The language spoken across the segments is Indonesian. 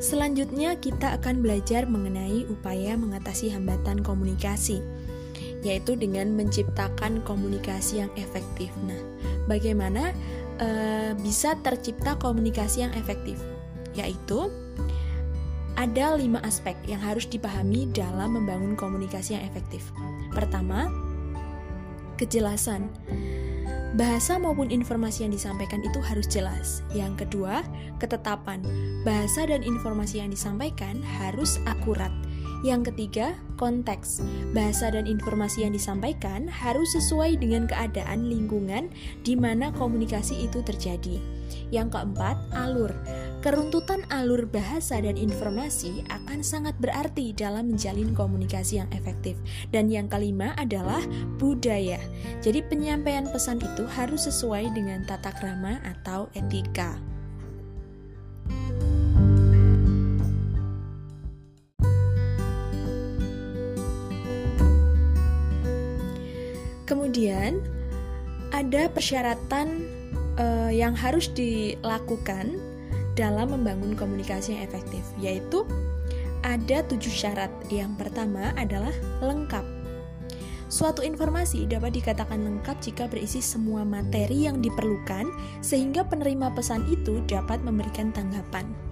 Selanjutnya, kita akan belajar mengenai upaya mengatasi hambatan komunikasi, yaitu dengan menciptakan komunikasi yang efektif. Nah, bagaimana e, bisa tercipta komunikasi yang efektif? Yaitu ada lima aspek yang harus dipahami dalam membangun komunikasi yang efektif. Pertama, kejelasan. Bahasa maupun informasi yang disampaikan itu harus jelas. Yang kedua, ketetapan. Bahasa dan informasi yang disampaikan harus akurat. Yang ketiga, konteks. Bahasa dan informasi yang disampaikan harus sesuai dengan keadaan lingkungan di mana komunikasi itu terjadi. Yang keempat, alur. Keruntutan alur bahasa dan informasi akan sangat berarti dalam menjalin komunikasi yang efektif. Dan yang kelima adalah budaya. Jadi penyampaian pesan itu harus sesuai dengan tata krama atau etika. Kemudian ada persyaratan uh, yang harus dilakukan dalam membangun komunikasi yang efektif, yaitu ada tujuh syarat. Yang pertama adalah lengkap. Suatu informasi dapat dikatakan lengkap jika berisi semua materi yang diperlukan, sehingga penerima pesan itu dapat memberikan tanggapan.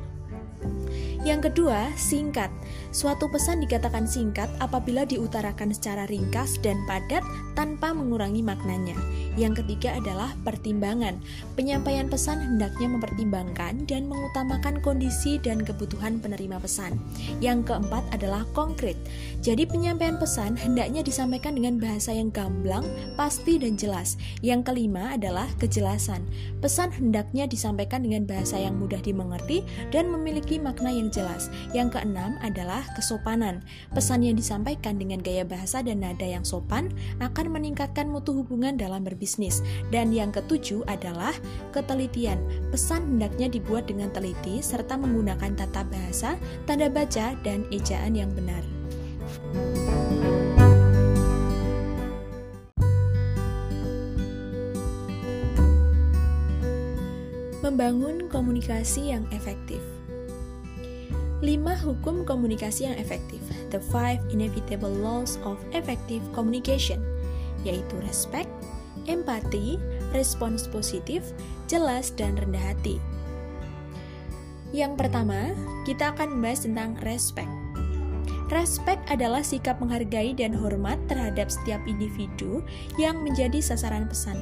Yang kedua, singkat. Suatu pesan dikatakan singkat apabila diutarakan secara ringkas dan padat tanpa mengurangi maknanya. Yang ketiga adalah pertimbangan. Penyampaian pesan hendaknya mempertimbangkan dan mengutamakan kondisi dan kebutuhan penerima pesan. Yang keempat adalah konkret. Jadi penyampaian pesan hendaknya disampaikan dengan bahasa yang gamblang, pasti dan jelas. Yang kelima adalah kejelasan. Pesan hendaknya disampaikan dengan bahasa yang mudah dimengerti dan memiliki makna yang jelas. Yang keenam adalah kesopanan. Pesan yang disampaikan dengan gaya bahasa dan nada yang sopan akan meningkatkan mutu hubungan dalam berbisnis. Dan yang ketujuh adalah ketelitian. Pesan hendaknya dibuat dengan teliti serta menggunakan tata bahasa, tanda baca, dan ejaan yang benar. Membangun komunikasi yang efektif. 5 hukum komunikasi yang efektif, the five inevitable laws of effective communication, yaitu respect, empati, respons positif, jelas, dan rendah hati. Yang pertama, kita akan membahas tentang respect. Respect adalah sikap menghargai dan hormat terhadap setiap individu yang menjadi sasaran pesan.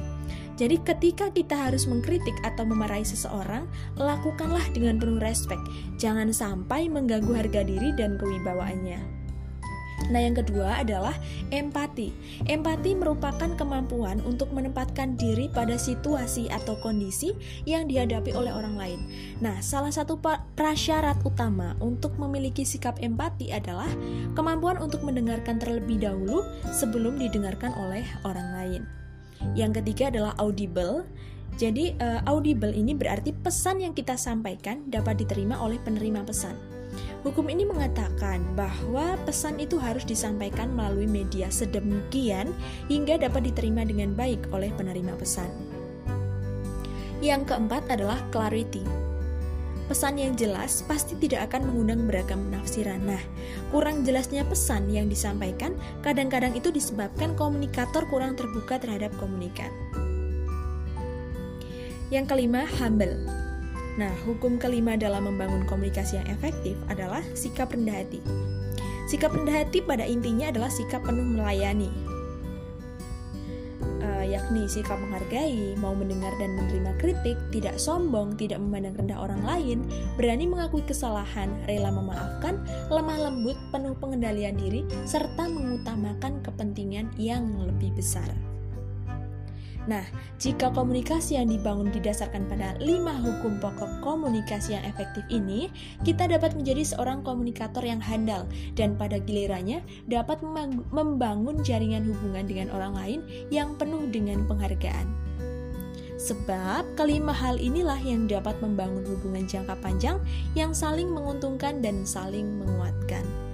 Jadi ketika kita harus mengkritik atau memarahi seseorang, lakukanlah dengan penuh respek. Jangan sampai mengganggu harga diri dan kewibawaannya. Nah, yang kedua adalah empati. Empati merupakan kemampuan untuk menempatkan diri pada situasi atau kondisi yang dihadapi oleh orang lain. Nah, salah satu prasyarat utama untuk memiliki sikap empati adalah kemampuan untuk mendengarkan terlebih dahulu sebelum didengarkan oleh orang lain. Yang ketiga adalah audible. Jadi uh, audible ini berarti pesan yang kita sampaikan dapat diterima oleh penerima pesan. Hukum ini mengatakan bahwa pesan itu harus disampaikan melalui media sedemikian hingga dapat diterima dengan baik oleh penerima pesan. Yang keempat adalah clarity. Pesan yang jelas pasti tidak akan mengundang beragam penafsiran. Nah, kurang jelasnya pesan yang disampaikan kadang-kadang itu disebabkan komunikator kurang terbuka terhadap komunikan. Yang kelima, humble. Nah, hukum kelima dalam membangun komunikasi yang efektif adalah sikap rendah hati. Sikap rendah hati pada intinya adalah sikap penuh melayani, yakni sikap menghargai, mau mendengar dan menerima kritik, tidak sombong, tidak memandang rendah orang lain, berani mengakui kesalahan, rela memaafkan, lemah lembut, penuh pengendalian diri, serta mengutamakan kepentingan yang lebih besar. Nah, jika komunikasi yang dibangun didasarkan pada lima hukum pokok komunikasi yang efektif ini, kita dapat menjadi seorang komunikator yang handal dan pada gilirannya dapat membangun jaringan hubungan dengan orang lain yang penuh dengan penghargaan. Sebab kelima hal inilah yang dapat membangun hubungan jangka panjang yang saling menguntungkan dan saling menguatkan.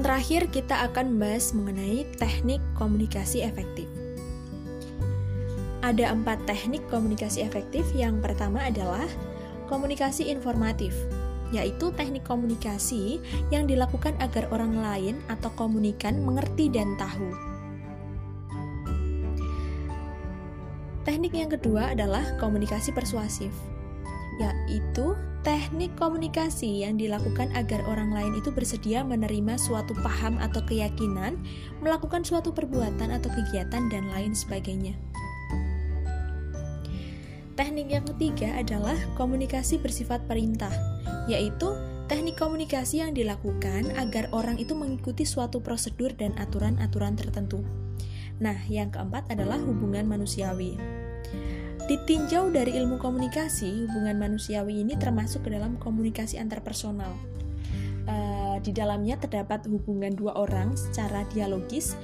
Yang terakhir, kita akan membahas mengenai teknik komunikasi efektif. Ada empat teknik komunikasi efektif. Yang pertama adalah komunikasi informatif, yaitu teknik komunikasi yang dilakukan agar orang lain atau komunikan mengerti dan tahu. Teknik yang kedua adalah komunikasi persuasif, yaitu teknik komunikasi yang dilakukan agar orang lain itu bersedia menerima suatu paham atau keyakinan, melakukan suatu perbuatan atau kegiatan, dan lain sebagainya. Teknik yang ketiga adalah komunikasi bersifat perintah, yaitu teknik komunikasi yang dilakukan agar orang itu mengikuti suatu prosedur dan aturan-aturan tertentu. Nah, yang keempat adalah hubungan manusiawi. Ditinjau dari ilmu komunikasi, hubungan manusiawi ini termasuk ke dalam komunikasi antarpersonal. Uh, di dalamnya terdapat hubungan dua orang secara dialogis.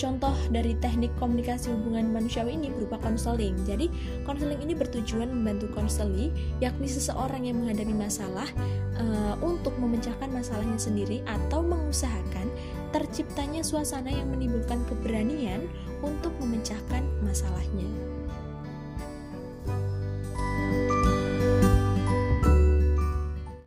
Contoh dari teknik komunikasi hubungan manusiawi ini berupa konseling. Jadi, konseling ini bertujuan membantu konseli, yakni seseorang yang menghadapi masalah uh, untuk memecahkan masalahnya sendiri atau mengusahakan terciptanya suasana yang menimbulkan keberanian untuk memecahkan masalahnya.